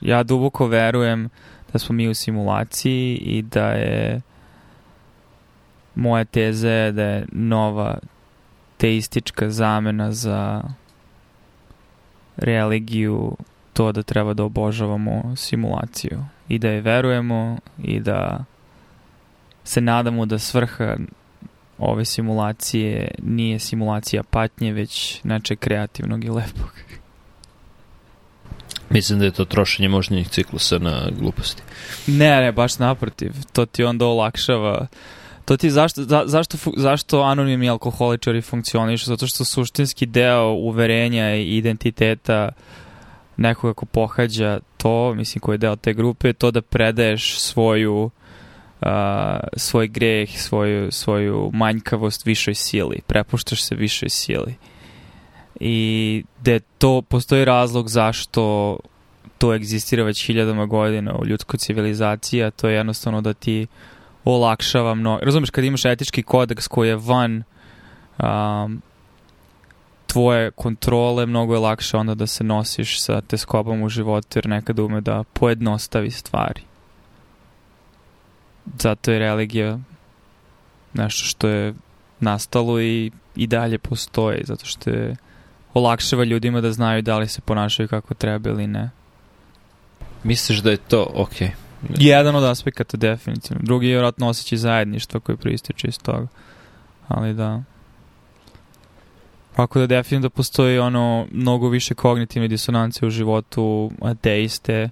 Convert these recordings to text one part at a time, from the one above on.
Ja duboko verujem da smo mi u simulaciji i da je moja teza je da je nova teistička zamena za religiju to da treba da obožavamo simulaciju i da je verujemo i da se nadamo da svrha ove simulacije nije simulacija patnje, već nečeg kreativnog i lepog. Mislim da je to trošenje možnjih ciklusa na gluposti. Ne, ne, baš naprotiv. To ti onda olakšava To ti zašto, za, zašto, zašto anonimni alkoholičari funkcionišu? Zato što suštinski deo uverenja i identiteta nekoga ko pohađa to, mislim koji je deo te grupe, to da predaješ svoju uh, svoj greh, svoju, svoju manjkavost višoj sili, prepuštaš se višoj sili. I da to postoji razlog zašto to egzistira već hiljadama godina u ljudskoj civilizaciji, a to je jednostavno da ti olakšava mnogo. Razumeš, kad imaš etički kodeks koji je van um, tvoje kontrole, mnogo je lakše onda da se nosiš sa teskobom u životu, jer nekada ume da pojednostavi stvari. Zato je religija nešto što je nastalo i, i dalje postoji, zato što je olakšava ljudima da znaju da li se ponašaju kako treba ili ne. Misliš da je to okej? Okay. Jedan od aspekata definitivno. Drugi je vjerojatno osjećaj zajedništva koji prističe iz toga. Ali da. Tako da definitivno da postoji ono mnogo više kognitivne disonance u životu ateiste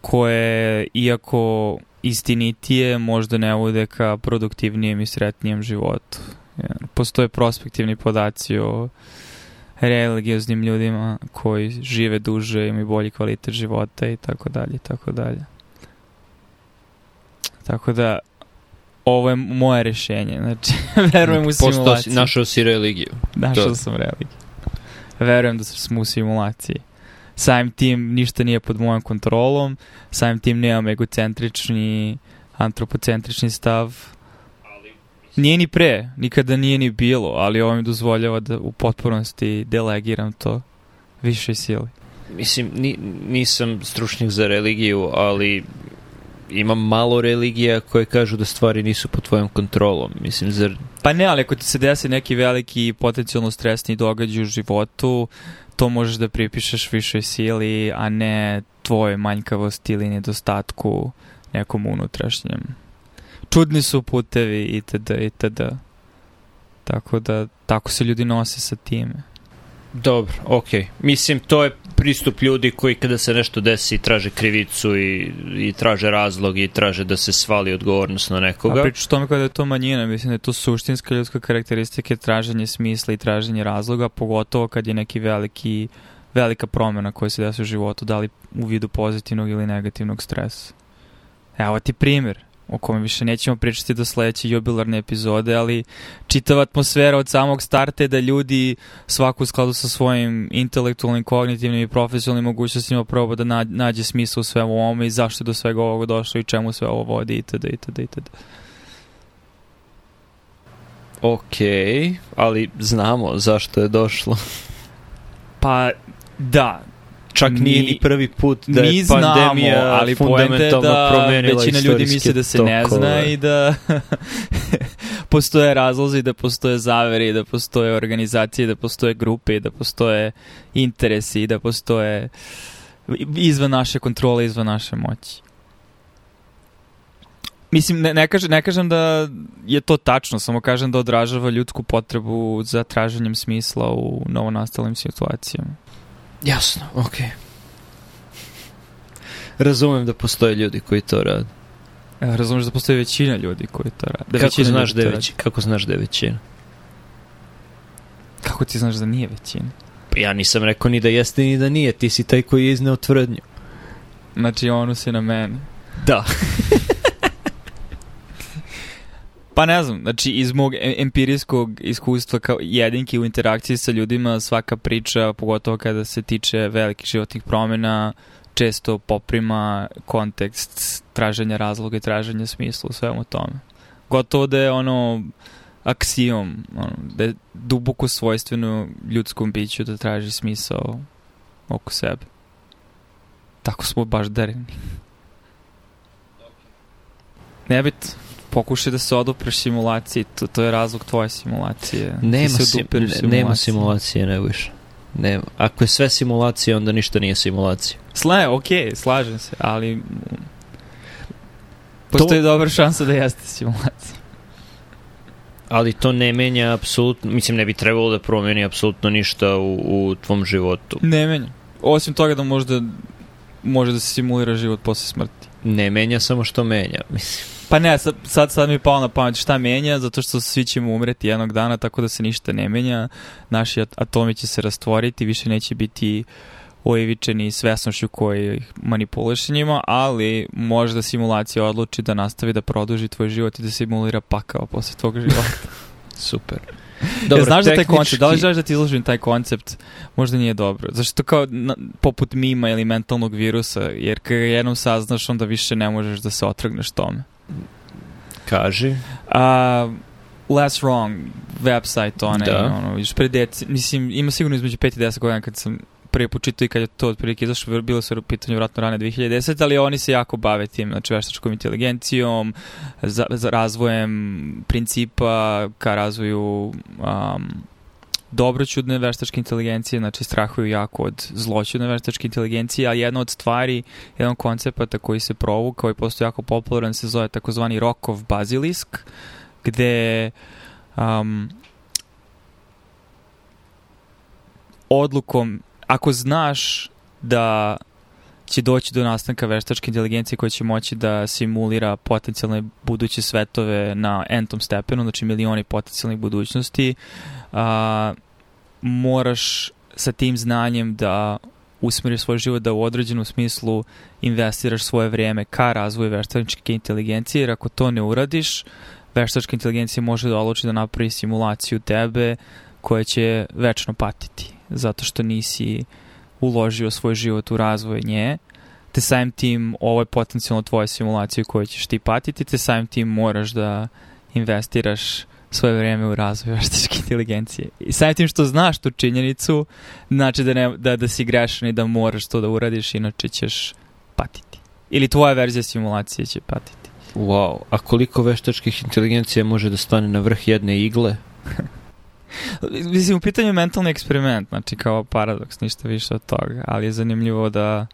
koje iako istinitije možda ne vode ka produktivnijem i sretnijem životu. Postoje prospektivni podaci o religioznim ljudima koji žive duže, imaju bolji kvalitet života i tako dalje i tako dalje. Tako da, ovo je moje rešenje. Znači, verujem u simulaciju. Postao našao si religiju. Našao to. sam religiju. Verujem da smo u simulaciji. Samim tim ništa nije pod mojom kontrolom, samim tim nemam egocentrični, antropocentrični stav. Nije ni pre, nikada nije ni bilo, ali ovo mi dozvoljava da u potpunosti delegiram to višoj sili. Mislim, ni, nisam stručnjak za religiju, ali ima malo religija koje kažu da stvari nisu pod tvojom kontrolom. Mislim, zar... Pa ne, ali ako ti se desi neki veliki potencijalno stresni događaj u životu, to možeš da pripišeš višoj sili, a ne tvoje manjkavosti ili nedostatku nekom unutrašnjem. Čudni su putevi itd. itd. Tako da, tako se ljudi nose sa time. Dobro, okej. Okay. Mislim, to je pristup ljudi koji kada se nešto desi traže krivicu i, i traže razlog i traže da se svali odgovornost na nekoga. A pričaš tome kada je to manjina, mislim da je to suštinska ljudska karakteristika traženje smisla i traženje razloga, pogotovo kad je neki veliki, velika promjena koja se desi u životu, da li u vidu pozitivnog ili negativnog stresa. Evo ti primjer o kome više nećemo pričati do sledeće jubilarne epizode, ali čitava atmosfera od samog starta je da ljudi svaku u skladu sa svojim intelektualnim, kognitivnim i profesionalnim mogućnostima proba da nađe smisla u svemu ovome i zašto je do svega ovoga došlo i čemu sve ovo vodi itd. itd. itd. Ok, ali znamo zašto je došlo. Pa da, čak mi, nije ni prvi put da je pandemija znamo, ali fundamentalno da promenila većina ljudi misli da se ne zna i da postoje razlozi, da postoje zaveri, da postoje organizacije, da postoje grupe, da postoje interesi, da postoje izvan naše kontrole, izvan naše moći. Mislim, ne, ne, kažem, ne kažem da je to tačno, samo kažem da odražava ljudsku potrebu za traženjem smisla u novonastalim situacijama. Jasno, okej. Okay. Razumem da postoje ljudi koji to rade. Ja, razumeš da postoji većina ljudi koji to rade. Da kako, znaš da je većina? kako znaš da je većina? Kako ti znaš da nije većina? Pa ja nisam rekao ni da jeste ni da nije. Ti si taj koji je izneo tvrdnju. Znači, ono si na mene. Da. Pa ne znam, znači iz mog e, empirijskog iskustva kao jedinki u interakciji sa ljudima svaka priča, pogotovo kada se tiče velikih životnih promjena, često poprima kontekst traženja razloga i traženja smisla u svemu tome. Gotovo da je ono aksijom, ono, da je duboko svojstveno ljudskom biću da traži smisao oko sebe. Tako smo baš dereni. Ne bit, pokušaj da se odupreš simulaciji, to, to je razlog tvoje simulacije. Ti Nema, se sim, odupireš ne- nema simulacije, ne više. Nema. Ako je sve simulacija, onda ništa nije simulacija. Sle, okej, slažem se, ali... Postoji dobra šansa da jeste simulacija. Ali to ne menja apsolutno, mislim ne bi trebalo da promeni apsolutno ništa u, u tvom životu. Ne menja. Osim toga da možda može da se simulira život posle smrti. Ne menja samo što menja. Mislim, Pa ne, sad, sad, sad mi je pao na pamet šta menja, zato što svi ćemo umreti jednog dana, tako da se ništa ne menja. Naši at- atomi će se rastvoriti, više neće biti ojevičeni svesnošću koji ih manipuliše njima, ali možda simulacija odluči da nastavi da produži tvoj život i da simulira pakao posle tvog života. super. Dobro, znaš za taj tehnički- koncept, da li želiš da ti izložim taj koncept, možda nije dobro. Zašto kao na, poput mima ili mentalnog virusa, jer kad ga jednom saznaš, onda više ne možeš da se otrgneš tome. Kaži. A, Less Wrong, website, onaj, Da. ono, još pre deci, mislim, ima sigurno između 5 i 10 godina kad sam prvi put čitao i kad je to otprilike izašlo, bilo se u pitanju vratno rane 2010, ali oni se jako bave tim, znači veštačkom inteligencijom, za, za razvojem principa ka razvoju um, dobroćudne veštačke inteligencije, znači strahuju jako od zloćudne veštačke inteligencije, a jedna od stvari, jedan od koncepata koji se provukao i postoji jako popularan se zove takozvani Rokov bazilisk, gde um, odlukom, ako znaš da će doći do nastanka veštačke inteligencije koja će moći da simulira potencijalne buduće svetove na entom stepenu, znači milioni potencijalnih budućnosti, a, moraš sa tim znanjem da usmeriš svoj život da u određenom smislu investiraš svoje vrijeme ka razvoju veštačke inteligencije, jer ako to ne uradiš, veštačka inteligencija može da odluči da napravi simulaciju tebe koja će večno patiti, zato što nisi uložio svoj život u razvoj nje, te samim tim ovo je potencijalno tvoja simulacija koju ćeš ti patiti, te samim tim moraš da investiraš svoje vrijeme u razvoj veštačke inteligencije. I samim tim što znaš tu činjenicu, znači da, ne, da, da si grešan i da moraš to da uradiš, inače ćeš patiti. Ili tvoja verzija simulacije će patiti. Wow, a koliko veštačkih inteligencija može da stane na vrh jedne igle? Mislim, u pitanju je mentalni eksperiment, znači kao paradoks, ništa više od toga, ali je zanimljivo da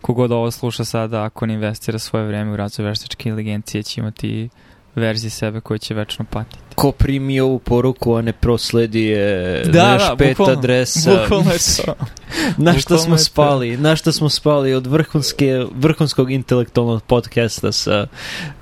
kogod ovo sluša sada, ako ne investira svoje vreme u razvoj veštačke inteligencije, će imati verzije sebe koje će večno patiti. Ko primi ovu poruku, a ne prosledi je Da, naš da, pet bukvalno. adresa. Bukvalno je to. na šta smo spali? Na šta smo spali od vrhunske, vrhunskog intelektualnog podcasta sa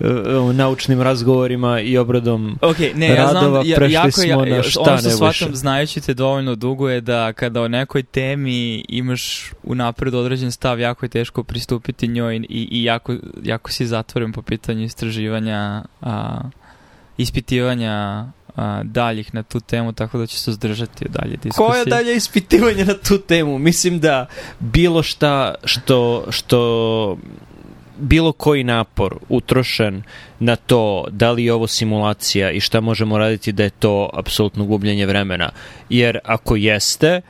uh, naučnim razgovorima i obradom Ok, ne, ja znam, radova, ja, prešli jako, smo ja, na šta ono što shvatam, znajući te dovoljno dugo je da kada o nekoj temi imaš unapred određen stav, jako je teško pristupiti njoj i, i jako, jako si zatvoren po pitanju istraživanja, a, ispitivanja a, daljih na tu temu, tako da ću se uzdržati od dalje diskusije. Koje dalje ispitivanje na tu temu? Mislim da bilo šta što, što bilo koji napor utrošen na to da li je ovo simulacija i šta možemo raditi da je to apsolutno gubljenje vremena. Jer ako jeste,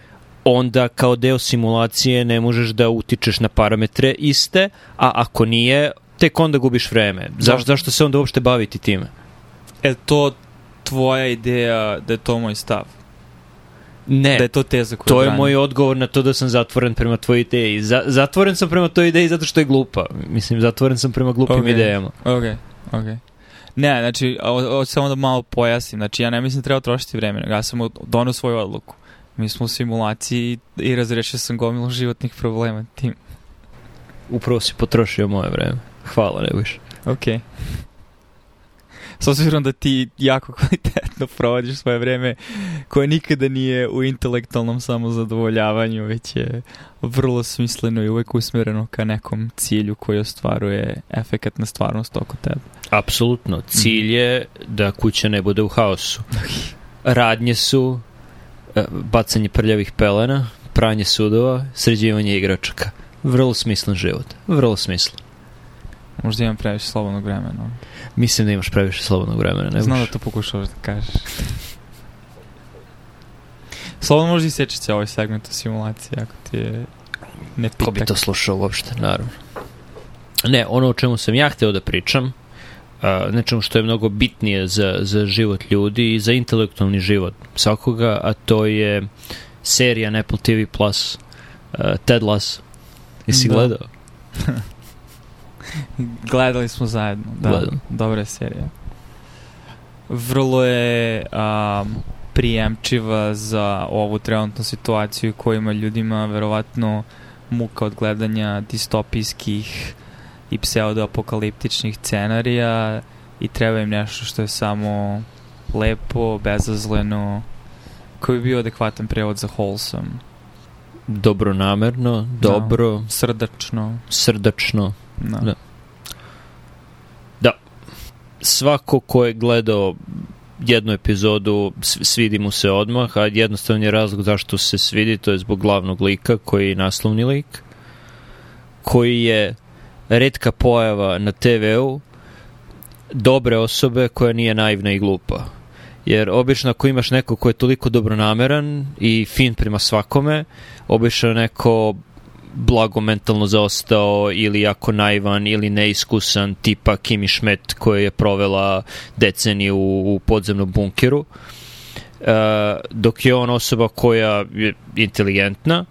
onda kao deo simulacije ne možeš da utičeš na parametre iste, a ako nije, tek onda gubiš vreme. Zaš, Da. zašto se onda uopšte baviti time? Je to tvoja ideja da je to moj stav? Ne, Da je to teza koju To je branim? moj odgovor na to da sam zatvoren prema tvojoj ideji. Za, zatvoren sam prema toj ideji zato što je glupa. Mislim, zatvoren sam prema glupim Ok. idejama. Ok, ok. Ne, znači, ovo samo da malo pojasnim. Znači, ja ne mislim da treba trošiti vreme, ja sam donao svoju odluku. Mi smo u simulaciji i razrešio sam gomilu životnih problema tim. Upravo si potrošio moje vreme. Hvala, ne više. Ok. S obzirom da ti jako kvalitetno provodiš svoje vreme koje nikada nije u intelektualnom samozadovoljavanju, već je vrlo smisleno i uvek usmjereno ka nekom cilju koji ostvaruje efekat na stvarnost oko tebe. Apsolutno. Cilj je da kuća ne bude u haosu. Radnje su e, bacanje prljavih pelena, pranje sudova, sređivanje igračaka. Vrlo smislen život. Vrlo smislen. Možda imam previše slobodnog vremena. Mislim da imaš previše slobodnog vremena. Ne Znam da to pokušavaš da kažeš. Slobodno možda i sečiti ovaj segment o simulaciji, ako ti je... ne Ko bi pitak. to slušao uopšte, naravno. Ne, ono o čemu sam ja hteo da pričam, a, nečemu što je mnogo bitnije za, za život ljudi i za intelektualni život svakoga, a to je serija na Apple TV Plus a, Ted Lasso. Jesi Da. gledao? Gledali smo zajedno, da. Gledam. Dobra je serija. Vrlo je um, prijemčiva za ovu trenutnu situaciju kojima ljudima verovatno muka od gledanja distopijskih i pseudoapokaliptičnih scenarija i treba im nešto što je samo lepo, bezazleno, koji bi bio adekvatan prevod za wholesome, Dobronamerno, dobro, srdačno. srdačno. Da. Da. Svako ko je gledao jednu epizodu svidi mu se odmah, a jednostavni razlog zašto se svidi to je zbog glavnog lika koji je naslovni lik koji je redka pojava na TV-u dobre osobe koja nije naivna i glupa. Jer obično ako imaš neko ko je toliko dobronameran i fin prema svakome, obično je neko blago mentalno zaostao ili jako naivan ili neiskusan tipa Kimi Schmidt koja je provela deceniju u, u podzemnom bunkeru. E, dok je on osoba koja je inteligentna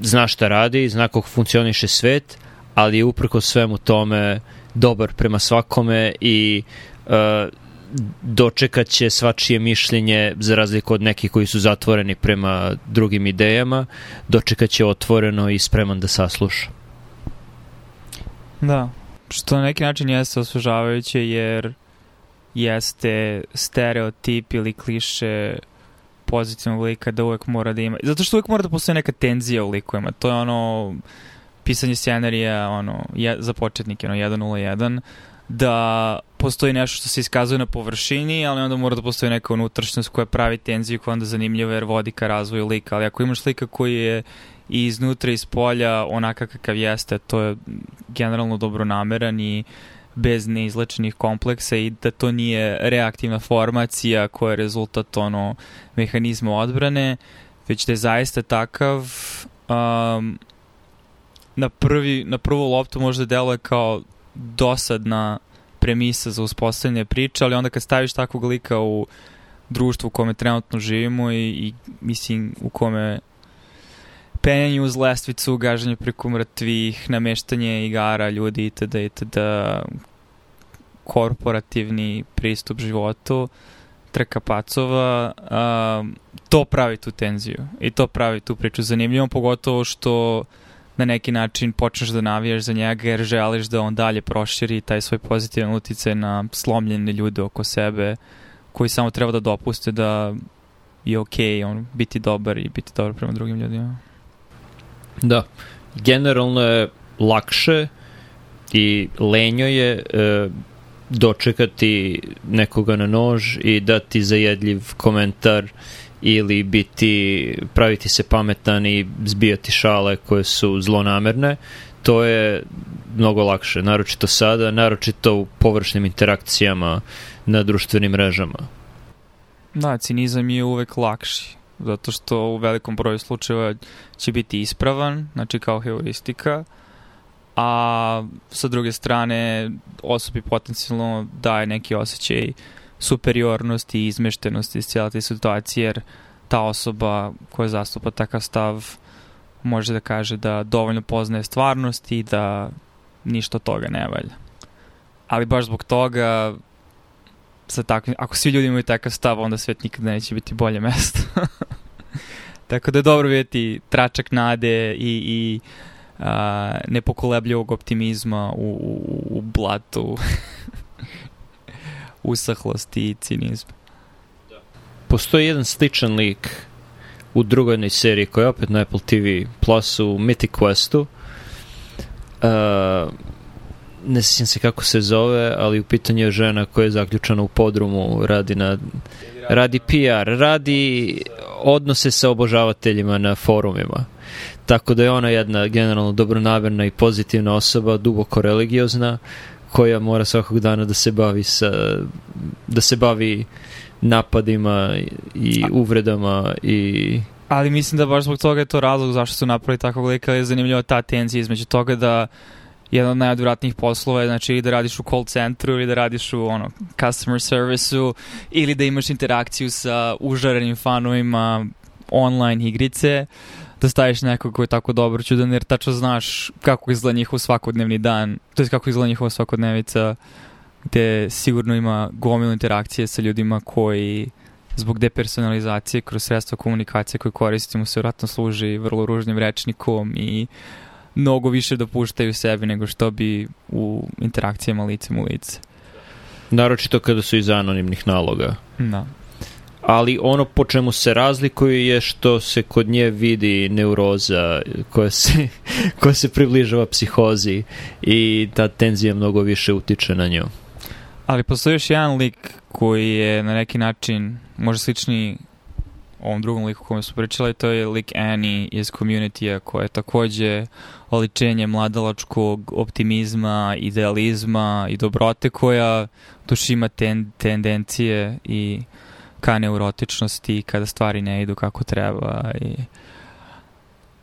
zna šta radi, zna kako funkcioniše svet ali je uprko svemu tome dobar prema svakome i e, dočekat će svačije mišljenje za razliku od nekih koji su zatvoreni prema drugim idejama dočekat će otvoreno i spreman da sasluša. Da, što na neki način jeste osvežavajuće jer jeste stereotip ili kliše pozitivnog lika da uvek mora da ima. Zato što uvek mora da postoji neka tenzija u likovima. To je ono pisanje scenarija ono, je, za početnike, ono 1.01 da postoji nešto što se iskazuje na površini, ali onda mora da postoji neka unutrašnjost koja pravi tenziju koja onda zanimljiva jer vodi ka razvoju lika. Ali ako imaš lika koji je i iznutra i iz polja onaka kakav jeste, to je generalno dobronameran i bez neizlečenih kompleksa i da to nije reaktivna formacija koja je rezultat ono mehanizma odbrane, već da je zaista takav um, na, prvi, na prvu loptu možda deluje kao dosadna premisa za uspostavljanje priče, ali onda kad staviš takvog lika u društvu u kome trenutno živimo i, i mislim u kome penjanje uz lestvicu, gaženje preko mrtvih, nameštanje igara ljudi itd. itd. korporativni pristup životu, trka pacova, um, to pravi tu tenziju i to pravi tu priču zanimljivom, pogotovo što na neki način počneš da navijaš za njega jer želiš da on dalje proširi taj svoj pozitivan uticaj na slomljene ljude oko sebe koji samo treba da dopuste da je okej okay, on biti dobar i biti dobar prema drugim ljudima. Da. Generalno je lakše i lenjo je e, dočekati nekoga na nož i dati zajedljiv komentar ili biti, praviti se pametan i zbijati šale koje su zlonamerne, to je mnogo lakše, naročito sada, naročito u površnim interakcijama na društvenim mrežama. Da, cinizam je uvek lakši, zato što u velikom broju slučajeva će biti ispravan, znači kao heuristika, a sa druge strane osobi potencijalno daje neki osjećaj superiornosti i izmeštenosti iz cijela te situacije, jer ta osoba koja zastupa takav stav može da kaže da dovoljno poznaje stvarnost i da ništa toga ne valja. Ali baš zbog toga sa takvim, ako svi ljudi imaju takav stav, onda svet nikada neće biti bolje mesto. Tako da je dobro vidjeti tračak nade i, i a, nepokolebljivog optimizma u, u, u blatu usahlosti i cinizma. Postoji jedan sličan lik u drugoj seriji koja je opet na Apple TV Plus u Mythic Questu. Uh, ne sjećam se kako se zove, ali u pitanju je žena koja je zaključana u podrumu, radi na radi PR, radi odnose sa obožavateljima na forumima. Tako da je ona jedna generalno dobronamerna i pozitivna osoba, duboko religiozna, koja mora svakog dana da se bavi sa da se bavi napadima i uvredama i Ali mislim da baš zbog toga je to razlog zašto su napravili takvog lika, je zanimljiva ta tenzija između toga da jedan od najodvratnijih poslova je znači ili da radiš u call centru ili da radiš u ono, customer serviceu ili da imaš interakciju sa užarenim fanovima online igrice da staviš nekog ko je tako dobro čudan jer tačno znaš kako izgleda njihov svakodnevni dan to je kako izgleda njihova svakodnevica gde sigurno ima gomilu interakcije sa ljudima koji zbog depersonalizacije kroz sredstva komunikacije koje koristimo se vratno služi vrlo ružnim rečnikom i mnogo više dopuštaju sebi nego što bi u interakcijama licem u lice. Naročito kada su iz anonimnih naloga. Da. Ali ono po čemu se razlikuju je što se kod nje vidi neuroza koja se, koja se približava psihozi i ta tenzija mnogo više utiče na nju. Ali postoji još jedan lik koji je na neki način možda slični ovom drugom liku kojem su pričali, to je lik Annie iz community-a koja je takođe oličenje mladalačkog optimizma, idealizma i dobrote koja tuš ima ten, tendencije i ka neurotičnosti kada stvari ne idu kako treba i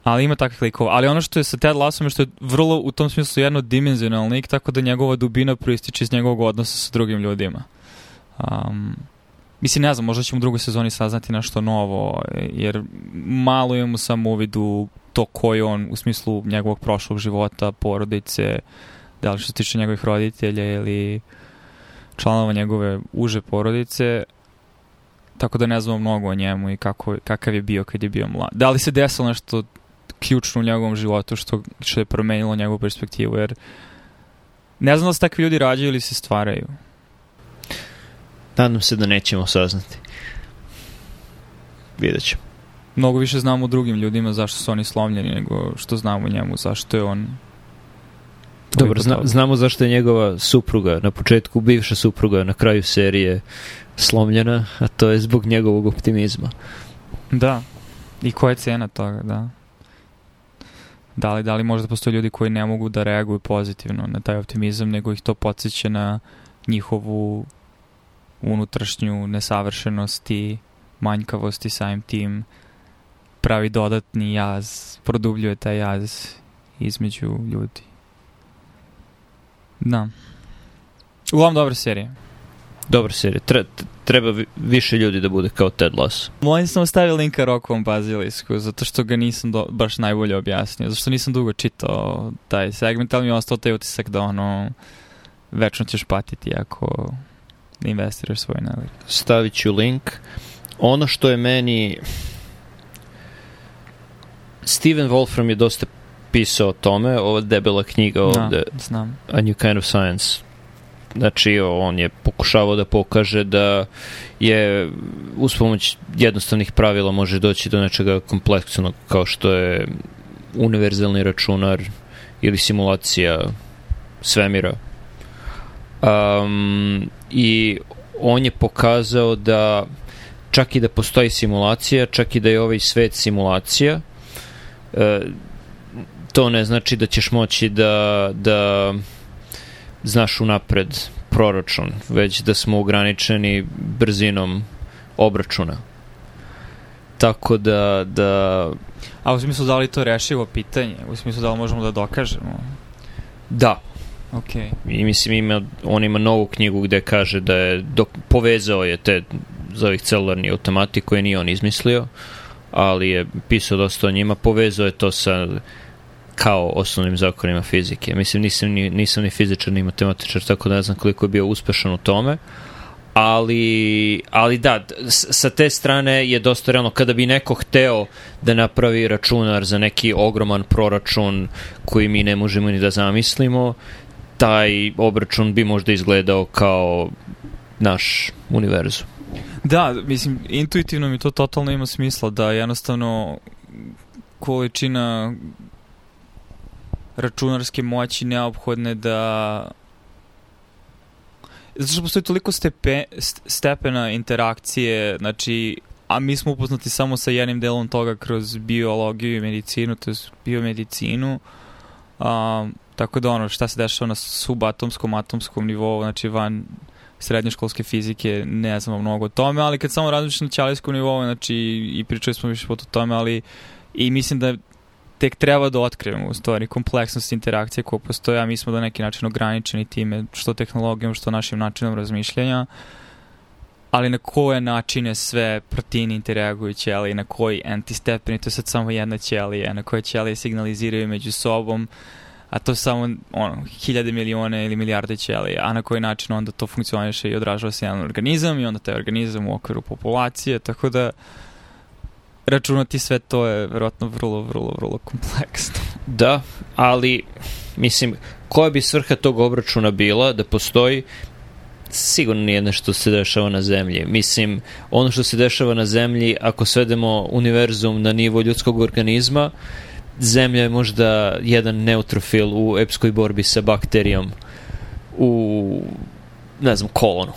ali ima takvih likova. Ali ono što je sa Ted Lassom je što je vrlo u tom smislu jednodimenzionalni lik, tako da njegova dubina proističe iz njegovog odnosa sa drugim ljudima. Um, Mislim, ne znam, možda ćemo u drugoj sezoni saznati nešto novo, jer malo imamo samo uvidu to ko je on u smislu njegovog prošlog života, porodice, da li što se tiče njegovih roditelja ili članova njegove uže porodice, tako da ne znamo mnogo o njemu i kako, kakav je bio kad je bio mlad. Da li se desilo nešto ključno u njegovom životu što, što je promenilo njegovu perspektivu, jer ne znam da se takvi ljudi rađaju ili se stvaraju. Nadam se da nećemo saznati. Vidjet ćemo. Mnogo više znamo o drugim ljudima zašto su oni slomljeni nego što znamo o njemu, zašto je on Dobro, zna, znamo zašto je njegova supruga, na početku bivša supruga, na kraju serije slomljena, a to je zbog njegovog optimizma. Da, i koja je cena toga, da. Da li, da li možda postoje ljudi koji ne mogu da reaguju pozitivno na taj optimizam, nego ih to podsjeća na njihovu unutrašnju nesavršenost i manjkavost i samim tim pravi dodatni jaz, produbljuje taj jaz između ljudi. Da. Uglavnom dobra serija. Dobra serija. Tre, treba više ljudi da bude kao Ted Lasso. Moj sam ostavio linka Rokovom Bazilisku, zato što ga nisam do, baš najbolje objasnio. Zato što nisam dugo čitao taj segment, ali mi je ostao taj utisak da ono večno ćeš patiti ako da investiraš svoj nalik. Stavit ću link. Ono što je meni... Steven Wolfram je dosta pisao o tome, ova debela knjiga Da, ovde, znam. A New Kind of Science. Znači, on je pokušavao da pokaže da je uz pomoć jednostavnih pravila može doći do nečega kompleksnog kao što je univerzalni računar ili simulacija svemira. Um, I on je pokazao da čak i da postoji simulacija, čak i da je ovaj svet simulacija, e, to ne znači da ćeš moći da, da znaš unapred proračun, već da smo ograničeni brzinom obračuna. Tako da, da A u smislu da li to rešivo pitanje? U smislu da li možemo da dokažemo? da, Ok. I mislim, ima, on ima novu knjigu gde kaže da je dok, povezao je te za ovih celularni automati koje nije on izmislio, ali je pisao dosta o njima, povezao je to sa kao osnovnim zakonima fizike. Mislim, nisam ni, nisam ni fizičar, ni matematičar, tako da ne znam koliko je bio uspešan u tome, ali, ali da, sa te strane je dosta realno, kada bi neko hteo da napravi računar za neki ogroman proračun koji mi ne možemo ni da zamislimo, taj obračun bi možda izgledao kao naš univerzum. Da, mislim, intuitivno mi to totalno ima smisla da jednostavno količina računarske moći neophodne da zato što postoji toliko stepe, stepena interakcije, znači, a mi smo upoznati samo sa jednim delom toga kroz biologiju i medicinu, to je biomedicinu, um, Tako da ono, šta se dešava na subatomskom, atomskom nivou, znači van srednjoškolske fizike, ne znamo mnogo o tome, ali kad samo razmišljam na ćalijskom nivou, znači i pričali smo više pot o tome, ali i mislim da tek treba da otkrijemo u stvari kompleksnost interakcije koja postoje, a mi smo da neki način ograničeni time što tehnologijom, što našim načinom razmišljanja, ali na koje načine sve proteini interaguju ćelije, na koji antistepeni, to je sad samo jedna ćelija, na koje ćelije signaliziraju među sobom, a to samo ono, hiljade milione ili milijarde ćelija, a na koji način onda to funkcioniše i odražava se jedan organizam i onda taj organizam u okviru populacije, tako da računati sve to je verovatno vrlo, vrlo, vrlo kompleksno. Da, ali mislim, koja bi svrha tog obračuna bila da postoji sigurno nije nešto se dešava na zemlji. Mislim, ono što se dešava na zemlji, ako svedemo univerzum na nivo ljudskog organizma, zemlja je možda jedan neutrofil u epskoj borbi sa bakterijom u, ne znam, kolonu.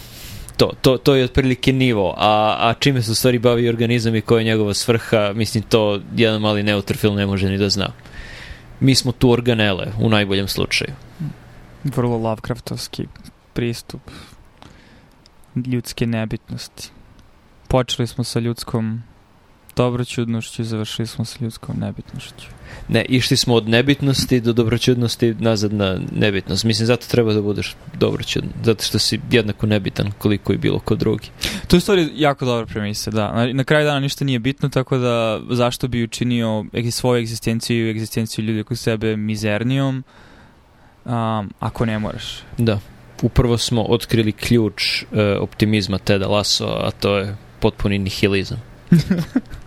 To, to, to je otprilike nivo, a, a čime se u stvari bavi organizam i koja je njegova svrha, mislim, to jedan mali neutrofil ne može ni da zna. Mi smo tu organele, u najboljem slučaju. Vrlo Lovecraftovski pristup ljudske nebitnosti. Počeli smo sa ljudskom dobroćudnošću i završili smo sa ljudskom nebitnošću. Ne, išli smo od nebitnosti do dobroćudnosti nazad na nebitnost. Mislim, zato treba da budeš dobroćudan. Zato što si jednako nebitan koliko i bilo ko drugi. To je stvari jako dobra premisa, da. Na, na kraju dana ništa nije bitno, tako da zašto bi učinio svoju egzistenciju i egzistenciju ljudi oko sebe mizernijom um, ako ne moraš. Da. Uprvo smo otkrili ključ uh, optimizma Teda Lasso, a to je potpuni nihilizam.